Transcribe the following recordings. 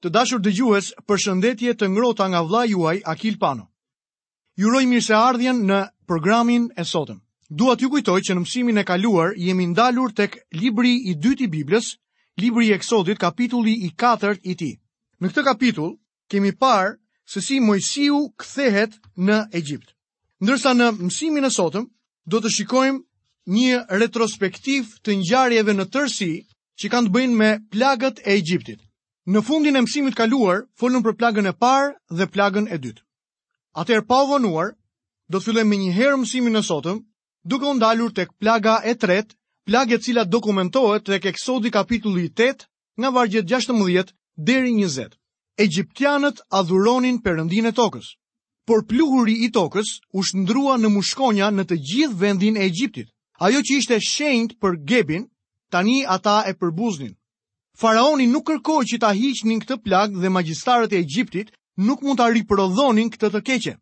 Të dashur dëgjues, përshëndetje të ngrohta nga vëlla juaj Akil Pano. Ju uroj mirëseardhjen në programin e sotëm. Dua t'ju kujtoj që në mësimin e kaluar jemi ndalur tek libri i dytë i Biblës, libri i Eksodit, kapitulli i katërt i tij. Në këtë kapitull kemi parë se si Moisiu kthehet në Egjipt. Ndërsa në mësimin e sotëm do të shikojmë një retrospektivë të ngjarjeve në tërësi që kanë të bëjnë me plagët e Egjiptit. Në fundin e mësimit kaluar, folëm për plagën e parë dhe plagën e dytë. Atëherë pa u vonuar, do të fillojmë menjëherë mësimin e sotëm, duke u ndalur tek plaga e tretë, plagë e cila dokumentohet tek Eksodi kapitulli 8, nga vargjet 16 deri 20. Egjiptianët adhuronin perëndinë e tokës, por pluhuri i tokës u shndërrua në mushkonja në të gjithë vendin e Egjiptit. Ajo që ishte shenjtë për Gebin, tani ata e përbuznin. Faraoni nuk kërkoi që ta hiqnin këtë plagë dhe magjistarët e Egjiptit nuk mund ta riprodhonin këtë të keqe.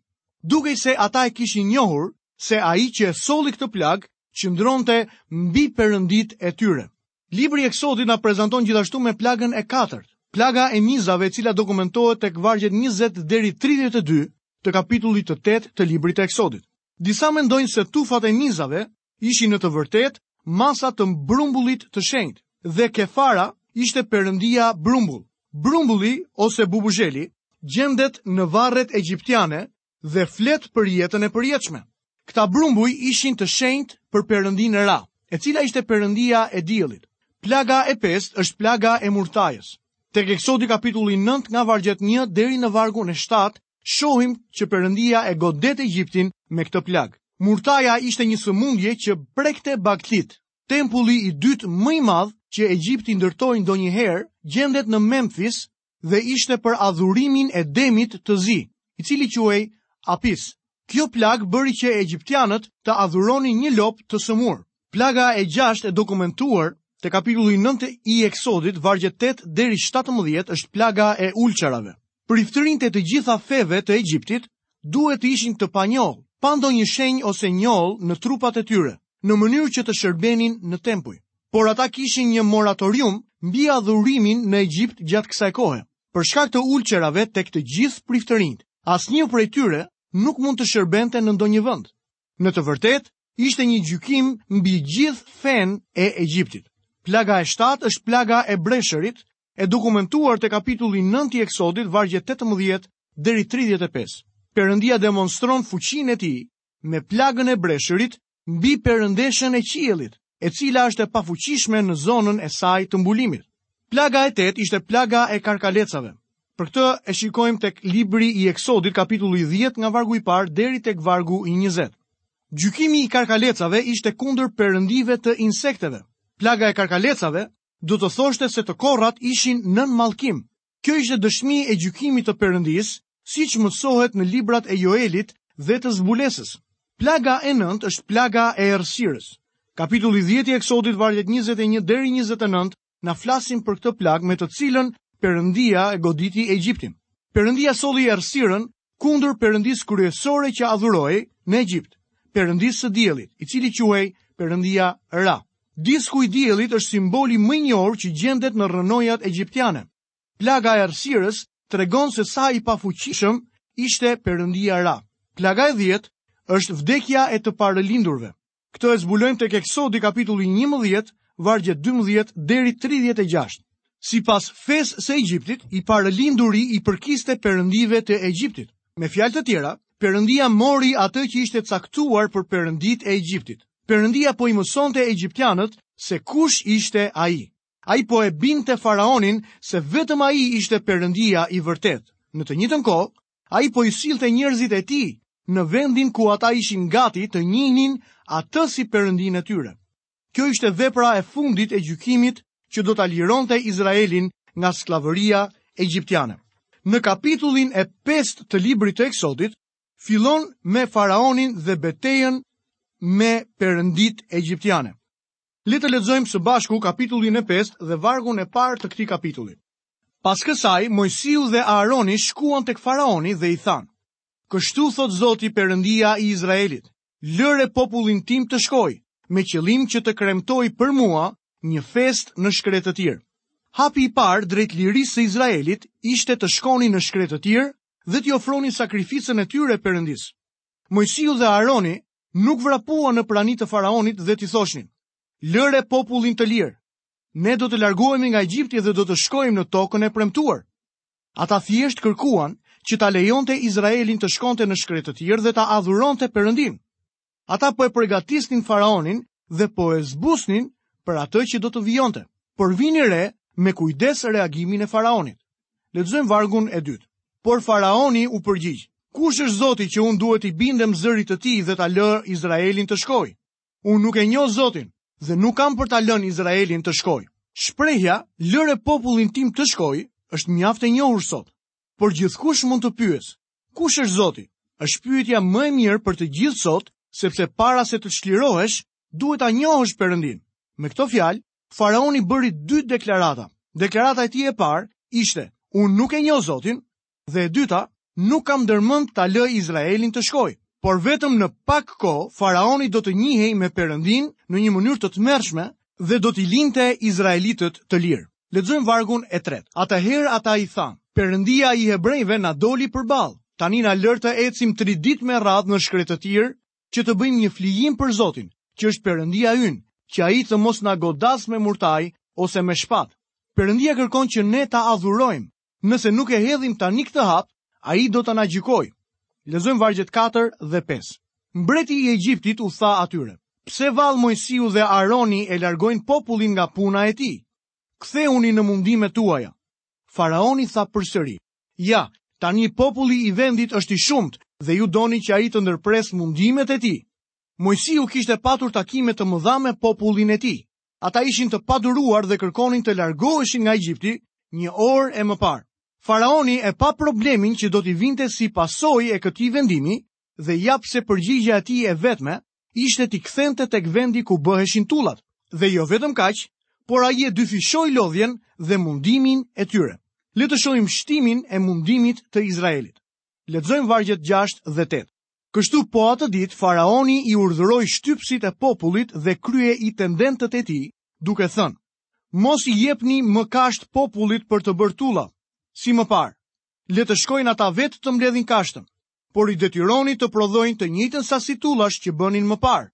Dukej se ata e kishin njohur se ai që e solli këtë plagë qëndronte mbi perënditë e tyre. Libri i Eksodit na prezanton gjithashtu me plagën e katërt, plaga e mizave e cila dokumentohet tek vargjet 20 deri 32 të kapitullit të 8 të librit të Eksodit. Disa mendojnë se tufat e mizave ishin në të vërtetë masa të brumbullit të shenjtë dhe Kefara ishte perëndia brumbull. Brumbulli ose bubuzheli gjendet në varret egjiptiane dhe flet për jetën e përjetshme. Këta brumbuj ishin të shenjtë për perëndinë Ra, e cila ishte perëndia e diellit. Plaga e pestë është plaga e murtajës. Tek Eksodi kapitulli nëntë nga vargjet një deri në vargun e shtatë, shohim që perëndia e godet Egjiptin me këtë plagë. Murtaja ishte një sëmundje që prekte bagëtitë. Tempulli i dytë më i madh që Egjipti ndërtoi ndonjëherë gjendet në Memfis, dhe ishte për adhurimin e demit të zi, i cili quhej Apis. Kjo plagë bëri që egjiptianët të adhuronin një lopë të sëmurë. Plaga e gjashtë e dokumentuar te kapitulli 9 i Eksodit, vargjet 8 deri 17 është plaga e ulçerave. Priftërinjtë e të gjitha feve të Egjiptit, duhet të ishin të panjollë, pa ndonjë shenjë ose njollë në trupat e tyre, në mënyrë që të shërbenin në tempuj. Por ata kishin një moratorium mbi adhurimin në Egjipt gjatë kësaj kohe, për shkak të ulçerave tek të gjithë priftërinjtë. Asnjë prej tyre nuk mund të shërbente në ndonjë vend. Në të vërtetë, ishte një gjykim mbi gjithë fenë e Egjiptit. Plaga e shtatë është plaga e breshërit, E dokumentuar te kapitulli i nëntë i Eksodit, vargjet tetëmbëdhjetë deri tridhjetë e pesë. Perëndia demonstron fuqinë e tij me plagën e breshërit mbi perëndeshën e qiellit, e cila është e pafuqishme në zonën e saj të mbulimit. Plaga e tetë ishte plaga e karkalecave. Për këtë e shikojmë tek libri i Eksodit kapitulli 10 nga vargu i parë deri tek vargu i 20. Gjykimi i karkalecave ishte kundër perëndive të insekteve. Plaga e karkalecave do të thoshte se të korrat ishin nën mallkim. Kjo ishte dëshmi e gjykimit të Perëndisë, siç mësohet në librat e Joelit dhe të Zbulesës. Plaga e nëntë është plaga e errësirës. Kapitulli 10 i Eksodit vargjet 21 deri 29 na flasin për këtë plagë me të cilën Perëndia e goditi Egjiptin. Perëndia solli errësirën kundër perëndisë kryesore që adhurohej në Egjipt, perëndisë së diellit, i cili quhej perëndia Ra. Disku i diellit është simboli më i njohur që gjendet në rrënojat egjiptiane. Plaga e errësirës tregon se sa i pafuqishëm ishte perëndia Ra. Plaga e dhjetë është vdekja e të parëlindurve. Këtë e zbulojmë tek Eksodi kapitulli 11, vargje 12 deri 36. Sipas fesë së Egjiptit, i parëlinduri i përkiste perëndive të Egjiptit. Me fjalë të tjera, perëndia mori atë që ishte caktuar për perënditë e Egjiptit. Perëndia po i mësonte egjiptianët se kush ishte ai. Ai po e bindte faraonin se vetëm ai ishte perëndia i vërtetë. Në të njëjtën kohë, Ai po i sillte njerëzit e tij në vendin ku ata ishin gati të njihnin atë si perëndinë e tyre. Kjo ishte vepra e fundit e gjykimit që do ta lironte Izraelin nga skllavëria egjiptiane. Në kapitullin e 5 të librit të Eksodit, fillon me faraonin dhe betejën me perënditë egjiptiane. Le të lexojmë së bashku kapitullin e pestë dhe vargun e parë të këtij kapitulli. Pas kësaj, Mojsiu dhe Aaroni shkuan tek faraoni dhe i thanë: Kështu thotë Zoti Perëndia i Izraelit: Lëre popullin tim të shkojë, me qëllim që të kremtojë për mua një festë në shkretëtirë. Hapi i parë drejt lirisë së Izraelit ishte të shkonin në shkretëtirë dhe t'i ofronin sakrificën e tyre Perëndisë. Mojsiu dhe Aroni nuk vrapuan në prani të faraonit dhe t'i thoshnin, lëre popullin të lirë, ne do të largohemi nga Egjipti dhe do të shkojmë në tokën e premtuar. Ata thjesht kërkuan që ta lejonte Izraelin të shkonte në shkretëtirë dhe ta adhuronte Perëndinë. Ata po e pregatisnin faraonin dhe po e zbusnin për atë që do të vijonte, por vini re me kujdes reagimin e faraonit. Lexojmë vargun e dytë. Por faraoni u përgjigj: Kush është Zoti që unë duhet t'i bindem zërit të tij dhe ta lë Izraelin të shkojë? Unë nuk e njoh Zotin dhe nuk kam për ta lënë Izraelin të shkojë. Shprehja lëre popullin tim të shkojë është mjaft e njohur sot. Por gjithkush mund të pyesë, kush është Zoti? Është pyetja më e mirë për të gjithë sot, sepse para se të çlirohesh, duhet ta njohësh Perëndinë. Me këto fjalë, Faraoni bëri dy deklarata. Deklarata e tij e parë ishte, unë nuk e njoh Zotin, dhe e dyta, nuk kam ndërmend ta lë Izraelin të shkojë. Por vetëm në pak kohë, Faraoni do të njihej me Perëndinë në një mënyrë të tmerrshme dhe do t'i linte izraelitët të lirë. Lexojmë vargun e tretë. Atëherë ata i thanë, Perëndia i hebrenjve na doli përballë. Tani na lër të ecim tri ditë me radhë në shkretëtirë që të bëjmë një flijim për Zotin, që është Perëndia ynë, që ai të mos na godasë me murtajë ose me shpatë. Perëndia kërkon që ne ta adhurojmë. Nëse nuk e hedhim tani këtë hap, ai do të na gjykojë. Lexojmë vargjet 4 dhe 5. Mbreti i Egjiptit u tha atyre: Pse vallë Mojsiu dhe Aroni e largojnë popullin nga puna e tij? Kthehuni në mundimet tuaja. Faraoni tha përsëri: Ja, tani populli i vendit është i shumtë dhe ju doni që ai të ndërpresë mundimet e tij. Mojsiu kishte patur takime të mëdha me popullin e tij. Ata ishin të paduruar dhe kërkonin të largoheshin nga Egjipti një orë e më parë. Faraoni e pa problemin që do t'i vinte si pasojë e këtij vendimi, dhe ja pse përgjigja e tij e vetme ishte t'i kthente tek vendi ku bëheshin tullat, dhe jo vetëm kaq, por ai e dyfishoi lodhjen dhe mundimin e tyre. Le të shohim shtimin e mundimit të Izraelit. Lexojmë vargjet 6 dhe 8. Kështu po atë ditë faraoni i urdhëroi shtypësit e popullit dhe kryeintendentët e tij, duke thënë: Mos i jepni më kashtë popullit për të bërë tulla, si më parë. Le të shkojnë ata vetë të mbledhin kashtën. por i detyroni të prodhojnë të njëjtën sasi tullash që bënin më parë,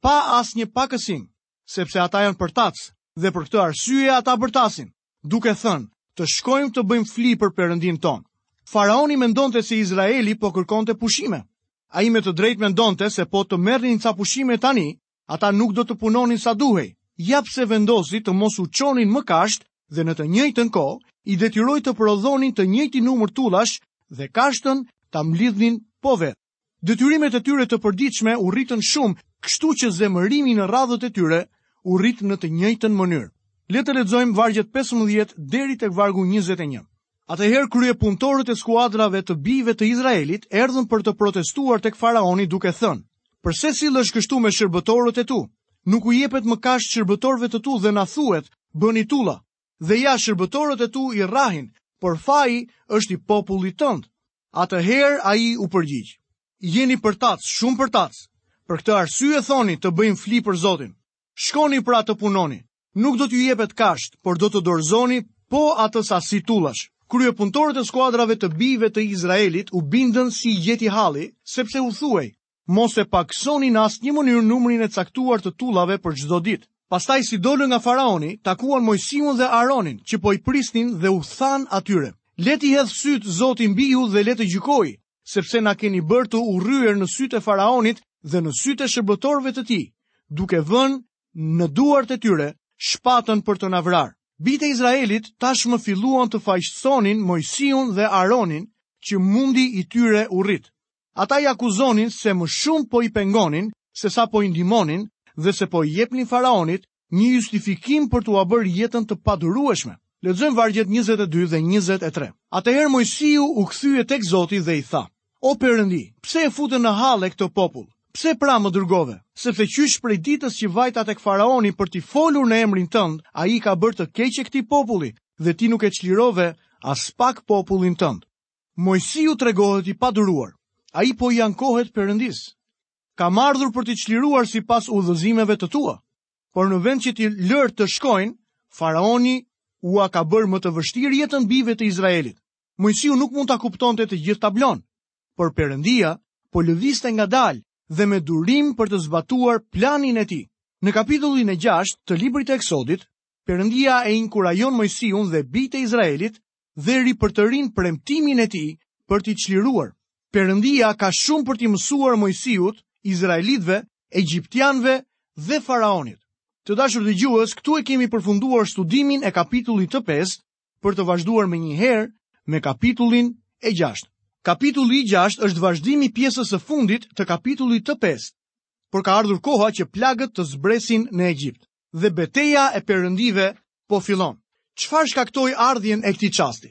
pa asnjë pakësim, sepse ata janë përtacë dhe për këtë arsye ata bërtasin, duke thënë, të shkojmë të bëjmë fli për Perëndinë tonë. Faraoni mendonte se Izraeli po kërkonte pushime. Ai me të drejtë mendonte se po të merrnin ca pushime tani, Ata nuk do të punonin sa duhej, ja pse vendosi të mos u çonin më kashtë dhe në të njëjtën kohë i detyroi të prodhonin të njëjtin numër tullash dhe kashtën ta mblidhnin po vetë. Detyrimet e tyre të përditshme u rritën shumë, kështu që zemërimi në radhët e tyre u rrit në të njëjtën mënyrë. Le të lexojmë vargjet 15 deri tek vargu 21. Atëherë kryepunëtorët e skuadrave të bijve të Izraelit erdhën për të protestuar tek faraoni duke thënë, Përse sillesh kështu me shërbëtorët e tu? Nuk u jepet më kashtë shërbëtorëve të tu dhe na thuhet, Bëni tulla! Dhe ja shërbëtorët e tu i rrahin, por faji është i popullit tënd. Atëherë ai u përgjigj, Jeni përtacë, shumë përtacë. Për këtë arsye thoni të bëjmë fli për Zotin. Shkoni pra të punoni. Nuk do t'ju jepet kashtë, por do të dorëzoni po atë sasi tullash. Kryepunëtorët e skuadrave të bijve të Izraelit u bindën se i gjeti halli, sepse u thuhej, Mos e pakësoni në asnjë mënyrë numrin e caktuar të tullave për çdo ditë. Pastaj si dolën nga faraoni, takuan Moisiun dhe Aronin, që po i prisnin dhe u thanë atyre, Le t'i hedhë sytë Zoti mbi ju dhe le të gjykojë, sepse na keni bërë të urryer në sytë e faraonit dhe në sytë e shërbëtorëve të tij, duke vënë në duart e tyre shpatën për të na vrarë. Bijtë e Izraelit tashmë filluan të fajësonin Moisiun dhe Aronin që mundi i tyre u rrit. Ata i akuzonin se më shumë po i pengonin sesa po i ndihmonin dhe se po i jepnin faraonit një justifikim për t'ua bërë jetën të padurueshme. Lexojmë vargjet njëzet e dy dhe njëzet e tre. Atëherë Moisiu u kthye tek Zoti dhe i tha, O Perëndi, pse e fute në halle këtë popull? Pse pra më dërgove? Sepse qysh prej ditës që vajta tek faraoni për t'i folur në emrin tënd, ai i ka bërë të keqe këtij populli dhe ti nuk e çlirove aspak popullin tënd. Moisiu tregohet i paduruar. Ai po i ankohet Perëndisë. kam ardhur për t'i çliruar sipas udhëzimeve të tua. Por në vend që t'i lërë të shkojnë, faraoni ua ka bërë më të vështirë jetën bijve të Izraelit. Moisiu nuk mund ta kuptonte të gjithë tablonë, por Perëndia po lëviste ngadalë dhe me durim për të zbatuar planin e tij. Në kapitullin e 6 të librit të Eksodit, Perëndia e inkurajon Moisiun dhe bijtë e Izraelit dhe ripërtërin premtimin e tij për t'i çliruar. Perëndia ka shumë për t'i mësuar Moisiut, izraelitëve, egjiptianëve dhe faraonit. Të dashur dëgjues, këtu e kemi përfunduar studimin e kapitullit të 5 për të vazhduar menjëherë me kapitullin e 6. Kapitulli i 6 është vazhdim i pjesës së fundit të kapitullit të 5, por ka ardhur koha që plagët të zbresin në Egjipt. dhe beteja e perëndive po fillon. Çfarë shkaktoi ardhjen e këtij çasti?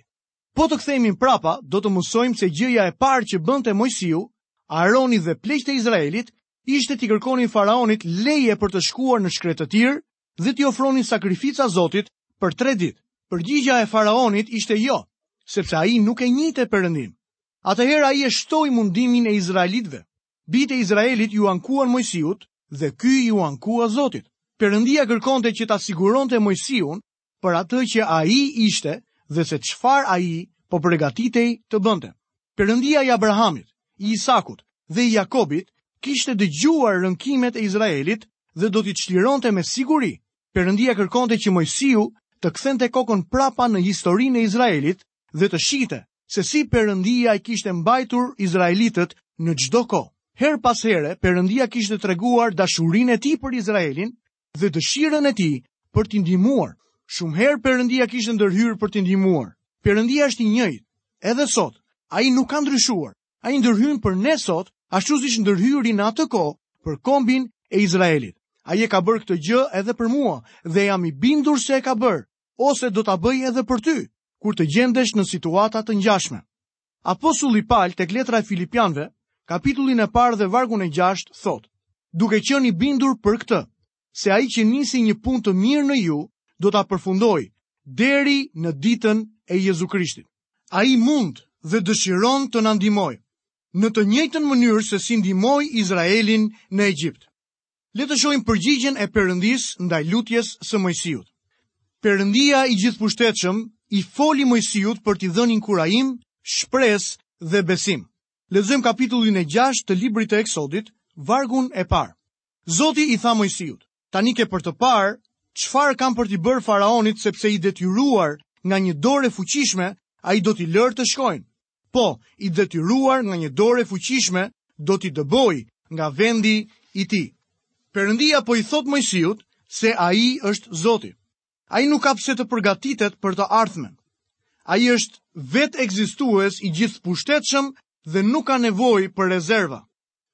Po të kthehemi prapa, do të mësojmë se gjëja e parë që bënte Moisiu, Aroni dhe pleqtë e Izraelit ishte t'i kërkonin faraonit leje për të shkuar në shkretëtirë dhe t'i ofronin sakrifica Zotit për 3 ditë. Përgjigja e faraonit ishte jo, sepse ai nuk e njihte Perëndinë. Atëherë ai e shtoi mundimin e izraelitëve. Bijtë e Izraelit iu ankuan Moisiut dhe ky iu ankua Zotit. Perëndia kërkonte që ta siguronte Moisiun për atë që ai ishte dhe se çfarë ai po përgatitej të bënte. Perëndia i Abrahamit, i Isakut dhe i Jakobit kishte dëgjuar rënkimet e Izraelit dhe do t'i çlironte me siguri. Perëndia kërkonte që Moisiu të kthente kokën prapa në historinë e Izraelit dhe të shihte se si Perëndia i kishte mbajtur izraelitët në çdo kohë. Herë pas here, Perëndia kishte treguar dashurinë e tij për Izraelin dhe dëshirën e tij për t'i ndihmuar. Shumë herë Perëndia kishte ndërhyrë për t'i ndihmuar. Perëndia është i njëjtë edhe sot. Ai nuk ka ndryshuar. Ai ndërhyn për ne sot, ashtu siç ndërhyri në atë kohë për kombin e Izraelit. Ai e ka bërë këtë gjë edhe për mua dhe jam i bindur se e ka bërë. ose do ta bëjë edhe për ty, kur të gjendesh në situata të ngjashme. Apostulli Pal tek letra e Filipianëve, kapitullin e parë dhe vargun e 6 thotë: Duke qenë i bindur për këtë, se ai që nisi një punë të mirë në ju, do ta përfundojë deri në ditën e Jezu Krishtit. Ai mund dhe dëshiron të na ndihmojë në të njëjtën mënyrë se si ndihmoi Izraelin në Egjipt. Le të shohim përgjigjen e Perëndisë ndaj lutjes së Mojsiut. Perëndia i gjithëpushtetshëm i foli Mojsiut për t'i dhënë inkurajim, shpresë dhe besim. Lexojmë kapitullin e 6 të librit të Eksodit, vargun e parë. Zoti i tha Mojsiut, Tani ke për të parë çfarë kam për t'i bërë faraonit sepse i detyruar nga një dorë e fuqishme, ai do t'i lërë të shkojnë. Po, i detyruar nga një dorë e fuqishme, do t'i dëbojë nga vendi i tij. Perëndia po i thotë Mojsiut se ai është Zoti. Ai nuk ka pse të përgatitet për të ardhmen. Ai është vetekzistues i gjithëpushtetshëm dhe nuk ka nevojë për rezerva.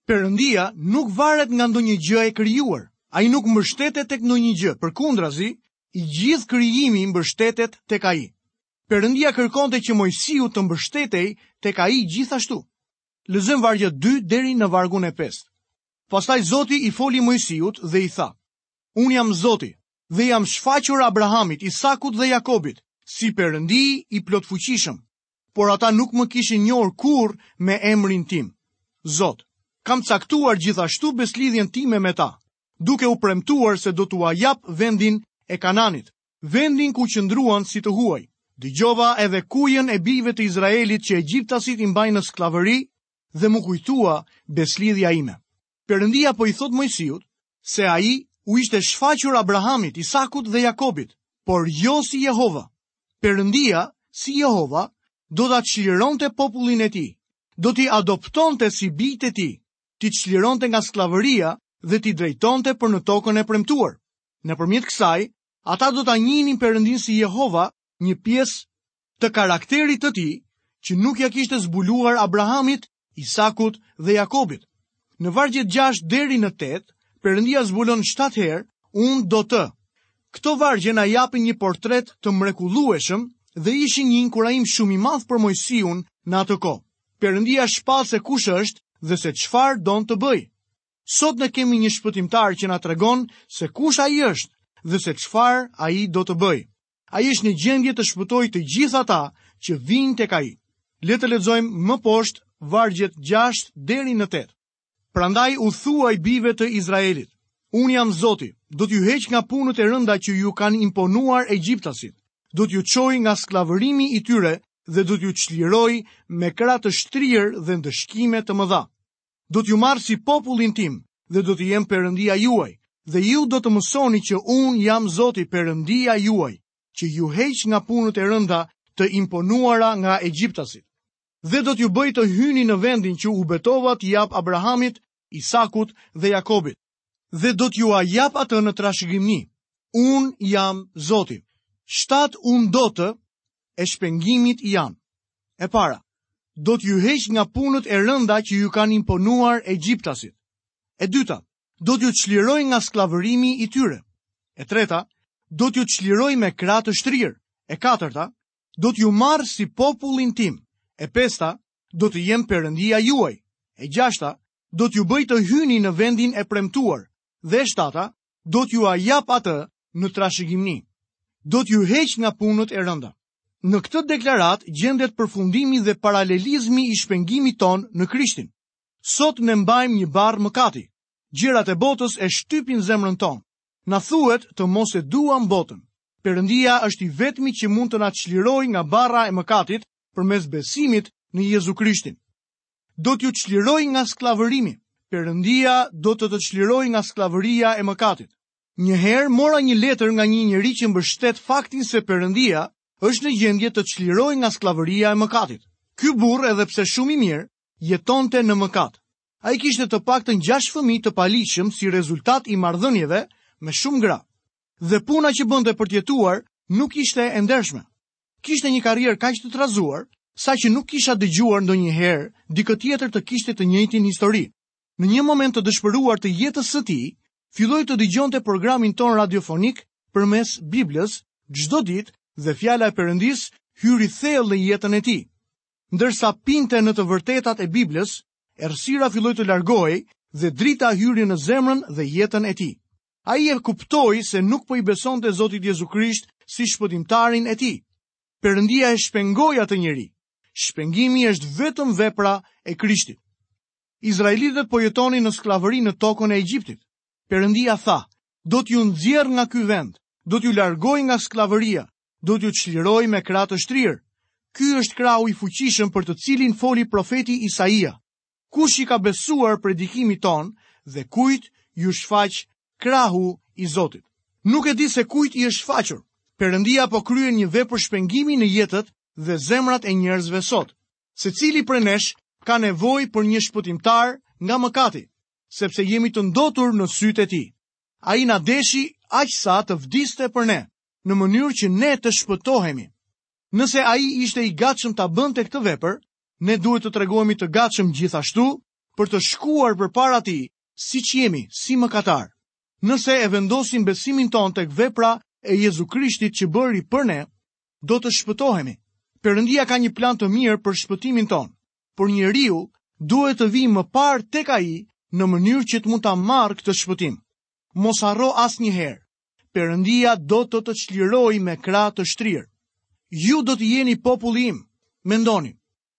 Perëndia nuk varet nga ndonjë gjë e krijuar. Ai nuk mbështetet tek ndonjë gjë, përkundrazi, i gjithë krijimi mbështetet tek ai. Perëndia kërkonte që Mojsiu të mbështetej tek ai gjithashtu. Lexojmë vargjet 2 deri në vargun e 5. Pastaj Zoti i foli Mojsiut dhe i tha: Unë jam Zoti dhe i jam shfaqur Abrahamit, Isakut dhe Jakobit si Perëndi i plotfuqishëm, por ata nuk më kishin njohur kurrë me emrin tim. Zot, kam caktuar gjithashtu besëlidhjen time me ta, duke u premtuar se do t'ua jap vendin e Kanaanit, vendin ku qëndruan si të huaj. Dëgjova edhe kujën e bijve të Izraelit që egjiptasit i mbajnë në skllavëri dhe mu kujtua besëlidhja ime. Perëndia po i thotë Moisiut se ai u ishte shfaqur Abrahamit, Isakut dhe Jakobit, por jo si Jehova. Perëndia si Jehova do ta çlironte popullin e tij, do t'i adoptonte si bijtë e tij, t'i çlironte nga skllavëria dhe t'i drejtonte për në tokën e premtuar. Nëpërmjet kësaj, ata do ta njihnin Perëndinë si Jehova, një pjesë të karakterit të tij që nuk ia kishte zbuluar Abrahamit, Isakut dhe Jakobit. Në vargjet 6 deri në 8, Perëndia zbulon 7 herë, unë do të. Këto vargje na japin një portret të mrekullueshëm dhe ishin një inkurajim shumë i madh për Moisiun në atë kohë. Perëndia shpall se kush është dhe se çfarë don të bëjë. Sot ne kemi një shpëtimtar që na tregon se kush ai është dhe se çfarë ai do të bëjë. Ai është në gjendje të shpëtojë të gjithë ata që vijnë tek ai. Le të lexojmë më poshtë vargjet 6 deri në 8. Prandaj u thuaj bijve të Izraelit: Unë jam Zoti, do t'ju heq nga punët e rënda që ju kanë imponuar egjiptasit. Do t'ju çoj nga skllavërimi i tyre dhe do t'ju çliroj me krah të shtrirë dhe ndëshkime të mëdha. Do t'ju marr si popullin tim dhe do të jem Perëndia juaj, dhe ju do të mësoni që unë jam Zoti Perëndia juaj, që ju heq nga punët e rënda të imponuara nga egjiptasit. Dhe do t'ju bëj të hyni në vendin që u betova t'i jap Abrahamit, Isakut dhe Jakobit. dhe do t'jua jap atë në trashëgimi. Unë jam Zoti. Shtatë unë do të e shpengimit janë. E para, do t'ju heq nga punët e rënda që ju kanë imponuar egjiptasit. E dyta, do t'ju çliroj nga skllavërimi i tyre. E treta, do t'ju çliroj me krah të shtrirë. E katërta, do t'ju marr si popullin tim. E pesta, do të jem Perëndia juaj. E gjashta, do t'ju bëj të hyni në vendin e premtuar, dhe e shtata do t'jua jap atë në trashëgimi. Do t'ju heq nga punët e rënda. Në këtë deklaratë gjendet përfundimi dhe paralelizmi i shpengimit tonë në Krishtin. Sot ne mbajmë një barrë mëkati. Gjërat e botës e shtypin zemrën tonë. Na thuhet të mos e duam botën. Perëndia është i vetmi që mund të na çlirojë nga barra e mëkatit përmes besimit në Jezu Krishtin. do t'ju çlirojë nga skllavërimi. Perëndia do të të çlirojë nga skllavëria e mëkatit. Një herë mora një letër nga një njeri që mbështet faktin se Perëndia është në gjendje të çlirojë nga skllavëria e mëkatit. Ky burrë edhe pse shumë i mirë, jetonte në mëkat. Ai kishte të paktën 6 fëmijë të paligjshëm si rezultat i marrëdhënieve me shumë gra. Dhe puna që bënte për të jetuar nuk ishte e ndershme. Kishte një karrierë kaq të trazuar, saqë nuk kisha dëgjuar ndonjëherë dikë tjetër të kishte të njëjtën histori. Në një moment të dëshpëruar të jetës së tij, filloi të dëgjonte programin tonë radiofonik përmes Biblës çdo ditë dhe fjala e Perëndisë hyri thellë në jetën e tij. Ndërsa pinte në të vërtetat e Biblës, errësira filloi të largohej dhe drita hyri në zemrën dhe jetën e tij. Ai e kuptoi se nuk po i besonte Zotit Jezu Krisht si shpëtimtarin e tij. Perëndia e shpengoi atë njeri. Shpengimi është vetëm vepra e Krishtit. Izraelitët po jetonin në skllavëri në tokën e Egjiptit. Perëndia tha, do t'ju nxjerr nga ky vend, do t'ju largoj nga skllavëria, do t'ju çliroj me krah të shtrirë. Ky është krahu i fuqishëm për të cilin foli profeti Isaia. Kush i ka besuar predikimit tonë dhe kujt iu shfaq krahu i Zotit? Nuk e di se kujt i është shfaqur. Perëndia po kryen një vepër shpengimi në jetët dhe zemrat e njerëzve sot. Secili prej nesh ka nevojë për një shpëtimtar nga mëkati, sepse jemi të ndotur në sytë e tij. Ai na deshi aq sa të vdiste për ne, në mënyrë që ne të shpëtohemi. Nëse ai ishte i gatshëm ta bënte këtë vepër, Ne duhet të tregohemi të gatshëm gjithashtu për të shkuar përpara tij, siç jemi, si mëkatarë. Nëse e vendosim besimin tonë tek vepra e Jezu Krishtit që bëri për ne, do të shpëtohemi. Perëndia ka një plan të mirë për shpëtimin tonë, por njeriu duhet të vijë më parë tek ai në mënyrë që të mund ta marrë këtë shpëtim. Mos harro asnjëherë, Perëndia do të të çlirojë me krah të shtrirë. Ju do të jeni populli im. Mendoni,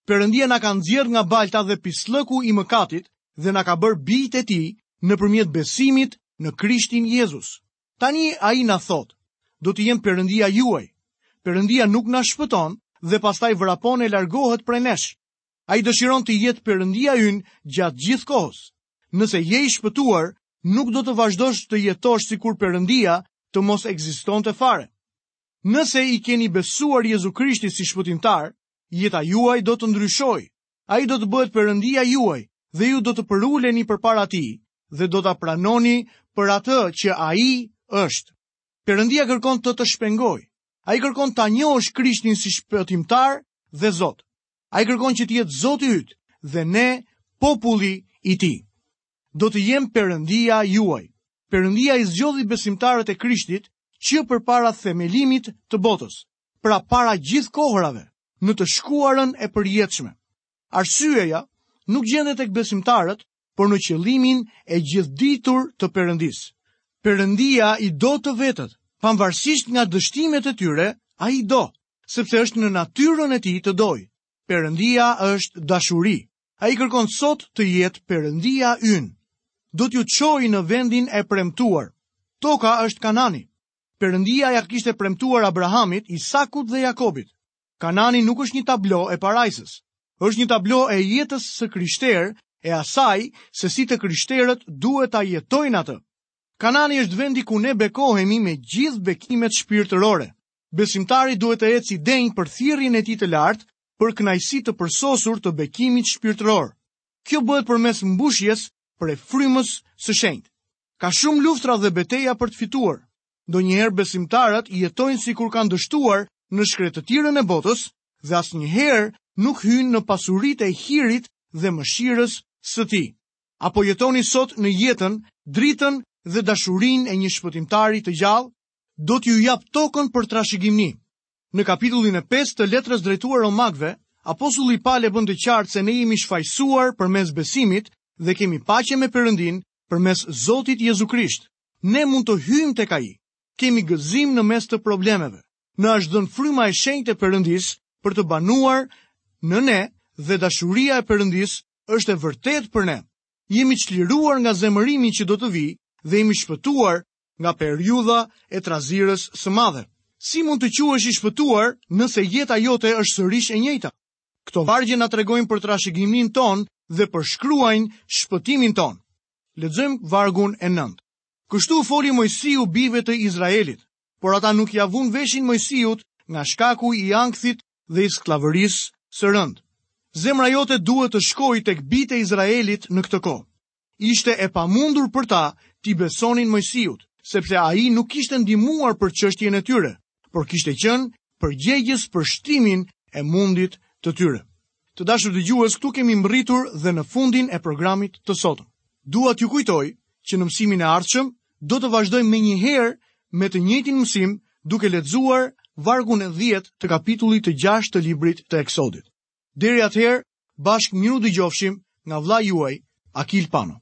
Perëndia na ka nxjerrë nga balta dhe pisllëku i mëkatit dhe na ka bërë bijtë e tij nëpërmjet besimit në Krishtin Jezus. Tani ai na thotë, do të jem Perëndia juaj. Perëndia nuk na shpëton dhe pastaj vrapon e largohet prej nesh. Ai dëshiron të jetë Perëndia ynë gjatë gjithë kohës. Nëse je i shpëtuar, nuk do të vazhdosh të jetosh sikur Perëndia të mos ekzistonte fare. Nëse i keni besuar Jezu Krishtit si shpëtimtar, jeta juaj do të ndryshojë. Ai do të bëhet Perëndia juaj dhe ju do të përuleni përpara tij dhe do ta pranoni për atë që ai është. Perëndia kërkon të të shpengojë. Ai kërkon ta njohësh Krishtin si shpëtimtar dhe Zot. Ai kërkon që të jetë Zoti yt dhe ne populli i tij. Do të jem Perëndia juaj. Perëndia i zgjodhi besimtarët e Krishtit që përpara themelimit të botës, pra para gjithë kohërave, në të shkuarën e përjetshme. Arsyeja nuk gjendet tek besimtarët, por në qëllimin e gjithëditur të Perëndisë. Perëndia i do të vetët, pavarësisht nga dështimet e tyre, ai do, sepse është në natyrën e tij të dojë. Perëndia është dashuri. Ai kërkon sot të jetë Perëndia ynë. Do t'ju çoj në vendin e premtuar. Toka është Kanani. Perëndia ia kishte premtuar Abrahamit, Isakut dhe Jakobit. Kanani nuk është një tablo e parajsës. Është një tablo e jetës së krishterë e asaj se si të krishterët duhet ta jetojnë atë. Kanani është vendi ku ne bekohemi me gjithë bekimet shpirtërore. Besimtari duhet të ecë i denjë për thirrjen e tij të lartë për kënaqësi të përsosur të bekimit shpirtëror. Kjo bëhet përmes mbushjes prej frymës së shenjtë. Ka shumë luftëra dhe beteja për të fituar. Ndonjëherë besimtarët jetojnë sikur kanë dështuar në shkretëtirën e botës dhe asnjëherë nuk hyjnë në pasuritë e hirit dhe mëshirës së Tij. A po jetoni sot në jetën, dritën dhe dashurinë e një Shpëtimtari të gjallë? Do t'ju jap tokën për trashëgimni. Në kapitullin e pestë të letrës drejtuar Romakëve, apostulli Pal e bën të qartë se ne jemi shfajësuar përmes besimit dhe kemi paqe me Perëndinë përmes Zotit Jezu Krisht. Ne mund të hyjmë tek Ai. Kemi gëzim në mes të problemeve. Na është dhënë fryma e shenjtë e Perëndisë për të banuar në ne dhe dashuria e Perëndisë është e vërtetë për ne. Jemi çliruar nga zemërimi që do të vijë dhe jemi shpëtuar nga periudha e trazirës së madhe. Si mund të quhesh i shpëtuar nëse jeta jote është sërish e njëjta? Këto vargje na tregojnë për trashëgiminë tonë dhe përshkruajnë shpëtimin tonë. Lexojmë vargun e nëntë. Kështu u foli Moisiu bijve të Izraelit, por ata nuk ia vunë veshin Moisiut nga shkaku i ankthit dhe i skllavërisë së rëndë. Zemra jote duhet të shkojë tek bijtë e Izraelit në këtë kohë. Ishte e pamundur për ta t'i besonin Moisiut, sepse ai nuk kishte ndihmuar për çështjen e tyre, por kishte qenë përgjegjës për shtimin e mundit të tyre. Të dashur dëgjues, këtu kemi mbërritur dhe në fundin e programit të sotëm. Dua t'ju kujtoj që në mësimin e ardhshëm do të vazhdojmë menjëherë me të njëjtin mësim duke lexuar vargun e 10 të kapitullit të 6 të librit të Eksodit. Deri atëherë, bashkë mirudëgjofshim nga vëllai juaj Akil Pano.